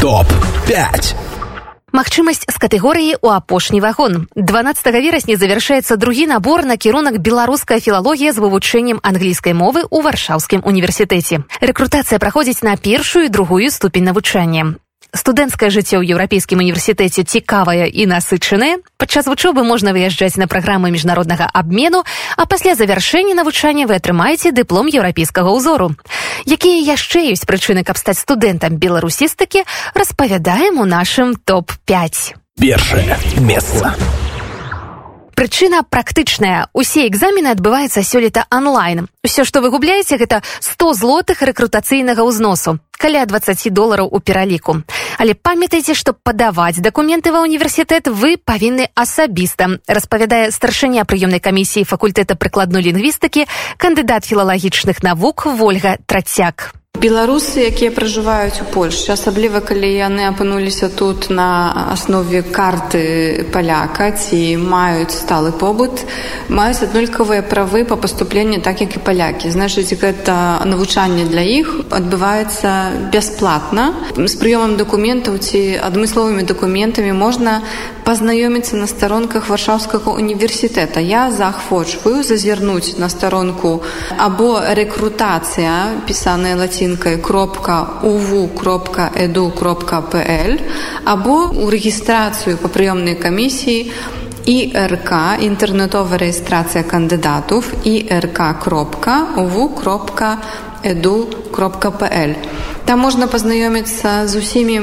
топ-5 Магчымасць з катэгорыі ў апошні вагон. 12 верасня завяршаецца другі набор на кірунак беларуская філалогія з вывучэннем англійскай мовы ў варшаўскім універсітэце. Рэкрутацыя праходзіць на першую і другую ступень навучання студэнцкае жыццё ў еўрапейскім універсітэце цікавае і насычанае. Падчас вучобы можна выязджаць на праграмы міжнароднага абмену а пасля завяршэння навучання вы атрымаеце дыплом еўрапейскага ўзору. Якія яшчэ ёсць прычыны каб стаць студэнтам беларусістыкі распавядаем у нашым топ-5 першае месца. Прычына практычная. Усе экзамены адбываюцца сёлета онлайн усё што вы губляеце гэта 100 злотых рэкрутацыйнага ўзносу каля 20 долараў у пераліку але памятайце што падаваць дакументы ва універсітэт вы павінны асабіста распавядае старшыня прыёмнай камісіі факультэта прыкладной лінгвістыкі кандыдат філалагічных навук ольга трацяк беларусы якія пражываюць у польльше асабліва калі яны апынуліся тут на аснове карты паляка ці маюць сталы побыт маюць аднолькавыя правы па паступленні так як і палякі. Значыць гэта навучанне для іх адбываецца бясплатна. З прыёмам дакументаў ці адмысловымі дакументамі можна пазнаёміцца на старонках варшаўскага універсітэта. Я захвочваю зазірнуць на старонку або рэкрутацыя пісаная лаці кропка уву кропка кропка пл або у рэгістрацыю па прыёмнай камісіі РК інтэрнетовая рэгістрацыя кандыдатов і Пл там можна пазнаёміцца з усімі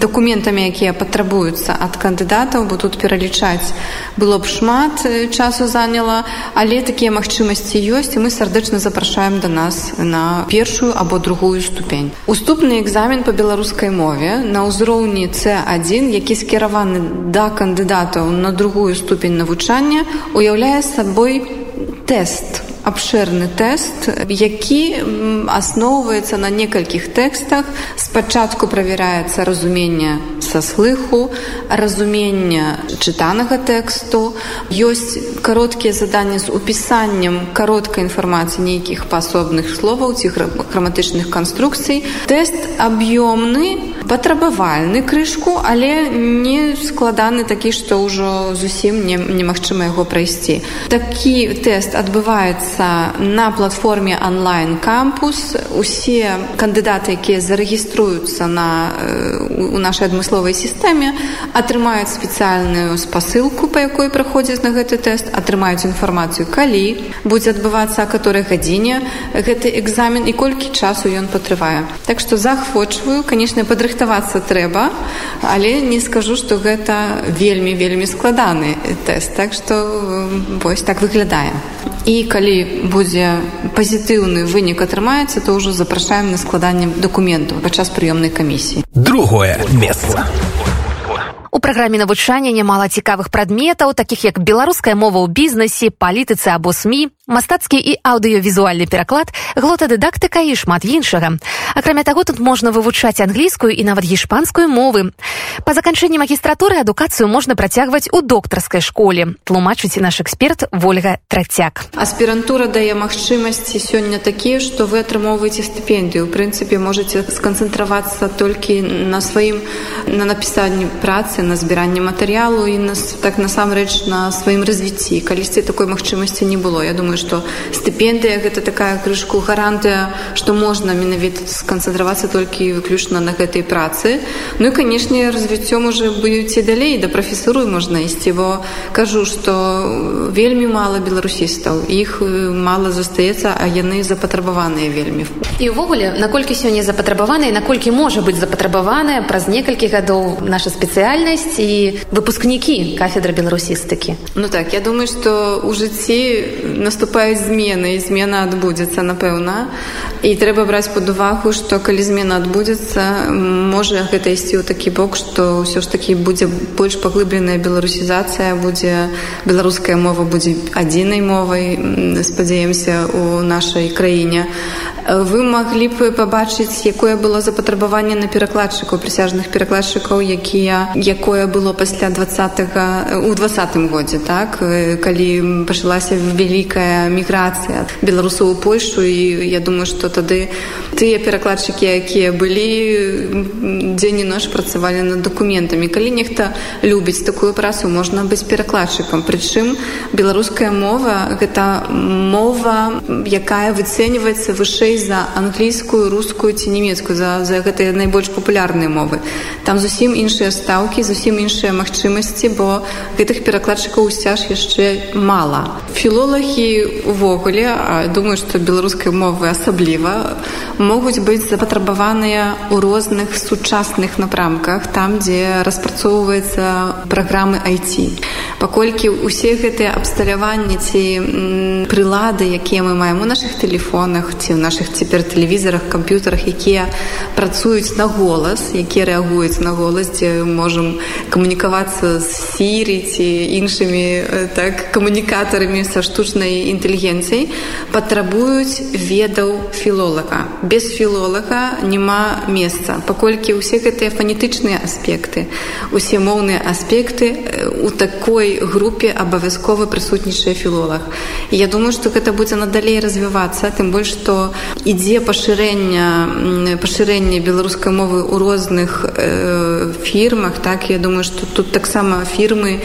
дакументамі якія патрабуюцца ад кандыдатаў бо тут пералічаць было б шмат часу заняла але такія магчымасці ёсць і мы сардэчна запрашаем да нас на першую або другую ступень. Уступны экзамен по беларускай мове на ўзроўні c1 які скіраваны да кандыдатаў на другую ступень навучання уяўляе сабой тест абшырны тэст які асноўваецца на некалькіх тэкстах спачатку правяраецца разумення са слыху разумення чытанага тэксту ёсць кароткія заданні з упісаннем кароткай інфармацыі нейкіх паасобных словаў ці граматычных канструкцый тэст аб'ёмны патрабавальны крышку але не складаны такі што ўжо зусім немагчыма яго прайсці. Такі тэст адбываецца на платформе онлайн кампус усе кандыдаты якія зарэгіструюцца на у нашай адмысловай сістэме атрымаюць спецыяльную спасылку па якой праходзяць на гэты тэст атрымаюць інфармацыю калі будзе адбывацца а которой гадзіне гэты экзамен і колькі часу ён патрывае. Так што захвочваю канешне падрыхтавацца трэба але не скажу што гэта вельмі вельмі складаны тэст. Так што вось так выглядае. І калі будзе пазітыўны вынік атрымаецца то ўжо запрашаем на складанне дакументаў падчас прыёмнай камісіі. Другое месца. У праграме навучання нямала цікавых прадметаў, такіх як беларуская мова ў бізнесе, палітыцы або СМі, мастацкі і аўдыёвізуальны пераклад, глотадыдактыка і шмат іншага. Акрамя таго, тут можна вывучаць англійскую і нават гішпанскую мовы. Па заканчэнні магістратуры адукацыю можна працягваць у доктарскай школе. Тлумачыць наш эксперт Вольга Трацяк. Аспірантура дае магчымасці сёння такія, што вы атрымоўваеце стыпендыю. У прынцыпе, можаце сканцэнтравацца толькі на сваім на напісанні працы на збіранне матэрыялу і нас так насамрэч на сваім развіцці калісьці такой магчымасці не было я думаю что стыпендыя гэта такая крышку гарантыя што можна менавіта сканцэнтравацца толькі выключна на гэтай працы ну і канешне развіццём уже будуце далей да прафесуру можна ісці бо кажу что вельмі мала беларусістаў іх мала застаецца а яны запатрабаваныя вельмі і ўвогуле наколькі сёння запатрабаваныя наколькі можа быць запатрабаваная праз некалькі гадоў наша спецыяльная дзейнасць і выпускнікі кафедры беларусістыкі ну так я думаю что у жыцці наступаюць змены і змена адбудзецца напэўна і трэба браць под увагу что калі змена адбудзецца можа гэта ісці ў такі бок что ўсё ж таки будзе больш паглыбленая беларусізацыя будзе беларуская мова будзе адзінай мовай спадзяемся у нашай краіне вы маглі б пабачыць якое было запатрабаванне на перакладчыкаў прысяжных перакладчыкаў якія як якое было пасля двадцатого у двадцатым годзе так? Калі пачалася вялікая міграцыя беларусаў у польшу і я думаю что тады тыя перакладчыкі якія былі дзень і ноч працавалі над дакументамі. Калі нехта любіць такую працу можна быць перакладчыкам. Прычым беларуская мова гэта мова якая выцэньваецца вышэй за англійскую рускую ці нямецкую за, за гэтыя найбольш папулярныя мовы. Там зусім іншыя стаўкі зусім іншыя магчымасці бо гэтых перакладчыкаў усцяж яшчэ мала. Філолагі увогуле думаю што беларускай мовы асабліва могуць быць запатрабаваныя ў розных сучасных напрамках там дзе распрацоўваецца праграмы IT паколькі усе гэтыя абсталяванні ці прылады якія мы маем у наших тэлефонах ці ў наших цяпер тэлевізарах камп'ютарах якія працуюць на голас якія рэагуюць на голас дзе можам камунікавацца з сірі ці іншымі так камунікатарамі са штучнай інтэлігенцыяй патрабуюць ведаў філолага без філолага няма месца паколькі ўсе гэтыя фанетычныя аспекты усе моўныя аспекты у такой групе абавязкова прысутнічае філолог і я думаю што гэта будзе надалей развівацца тым больш што ідзе пашырэння пашырэнне беларускай мовы ў розных э, фірмах так? Я думаю што тут таксама фірмы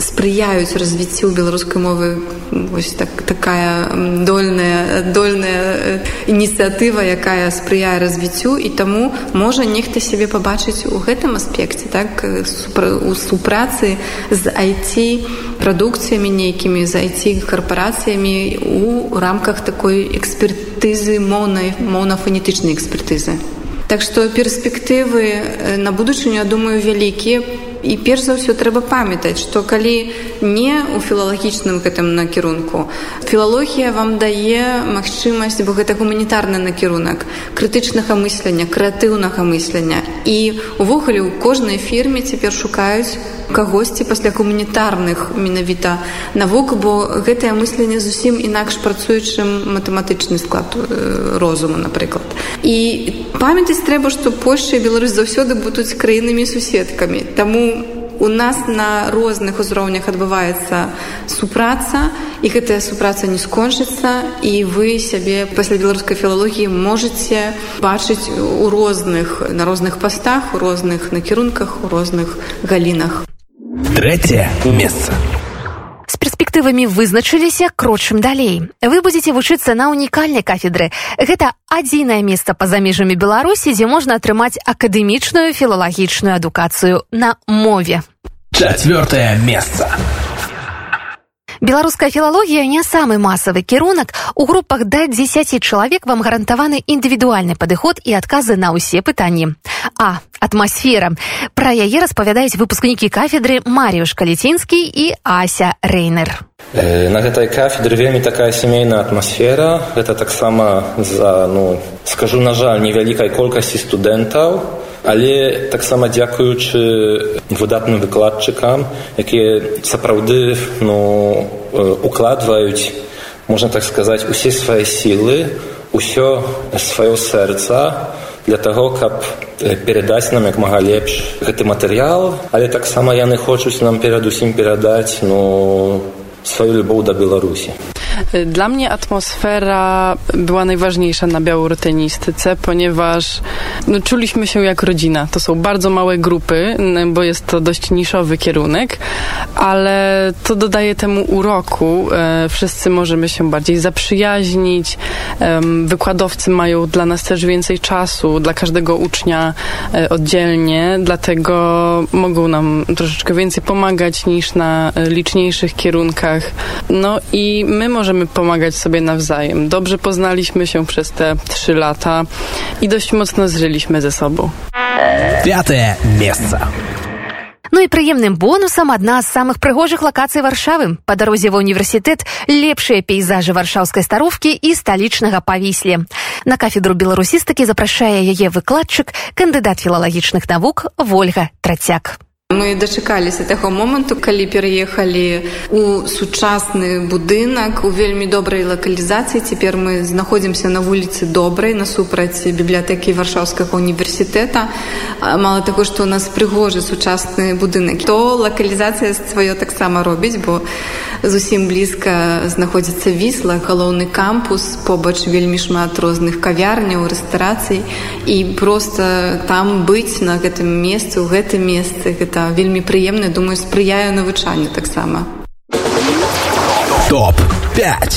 спрыяюць развіццю беларускай мовы. Вось так такая дольная дольная ініцыятыва якая спрыяе развіццю. І таму можа нехта сябе пабачыць у гэтым аспекце так у супрацы з айці прадукцыямі нейкімі з айці карпорацыямі у рамках такой экспертызы моўнай моўна-фанетычнай экспертызы. Так што перспектывы на будучыню я думаю вялікія і перш за ўсё трэба памятаць што калі не ў філалагічным гэтым накірунку філалогія вам дае магчымасць бо гэта гуманітарны накірунак крытычнага мыслення крэатыўнага мыслення. І увогуле ў кожнай фірме цяпер шукаюць кагосьці пасля гуманітарных менавіта навук бо гэтае мысленне зусім інакш працуючым матэматычны склад розуму напрыклад. І памятаць трэба што польша і беларусь заўсёды будуць краінамі суседкамі таму у нас на розных узроўнях адбываецца супраца і гэтая супраца не скончыцца і вы сябе пасля беларускай філалогіі можете бачыць у розных на розных пастах у розных накірунках у розных галінах. Третье месца з перспектывамі вызначыліся крочым далей. Вы будзеце вучыцца на унікальнай кафедры. Гэта адзінае месца па-за межамі беларусі дзе можна атрымаць акадэмічную філалагічную адукацыю на мове. Четвертое месца Беларуская філалогія не самы масавы кірунак. У групах да 10 чалавек вам гарантаваны індывідуальны падыход і адказы на ўсе пытанні. А атмасфера. Пра яе распавядаюць выпускнікі кафедры Маріюш Каліцінскі і Ася Рэйнер. На гэтай кафедры вельмі такая сямейная атмасфера. Гэта таксама за ну, скажу на жаль невялікай колькасці студэнтаў, але таксама дзякуючы выдатным выкладчыкам якія сапраўды ну, укладваюць можна так сказаць усе свае сілы усё сваё сэрца для таго каб перадаць нам як мага лепш гэты матэрыял але таксама яны хочуць нам перадусім перадаць ну сваю любоў да беларусі Dla mnie atmosfera była najważniejsza na białorutynistyce, ponieważ no, czuliśmy się jak rodzina. To są bardzo małe grupy, bo jest to dość niszowy kierunek, ale to dodaje temu uroku. E, wszyscy możemy się bardziej zaprzyjaźnić. Wykładowcy mają dla nas też więcej czasu, dla każdego ucznia e, oddzielnie, dlatego mogą nam troszeczkę więcej pomagać niż na liczniejszych kierunkach. No i my możemy możemy pomagać sobie nawzajem. Dobrze poznaliśmy się przez te trzy lata i dość mocno zżyliśmy ze sobą. Пятое место. Ну і прыемным бонусам адна з самых прыгожых лакацый варшавы па дарозе ва універсітэт лепшыя пейзажы варшаўскай старовкі і сталічнага павісле на кафедру беларусістыкі запрашае яе выкладчык кандыдат філалагічных навук ольга трацяк Мы дачакаліся таго моманту, калі пераехалі ў сучасны будынак у вельмі добрай лакалізацыі. Цяпер мы знаходзімся на вуліцы добрай насупраць бібліятэкі варшаўскага універсітэта. мало таго што у нас прыгожы сучасны будынак то лакалізацыя сваё таксама робіць бо зусім блізка знаходзіцца вісла галоўны кампус побач вельмі шмат розных кавярняў рэстарацый. І просто там быць на гэтым месцы у гэтым месцы гэта вельмі прыемна. Думаю спрыяю навучанню таксама. Топ 5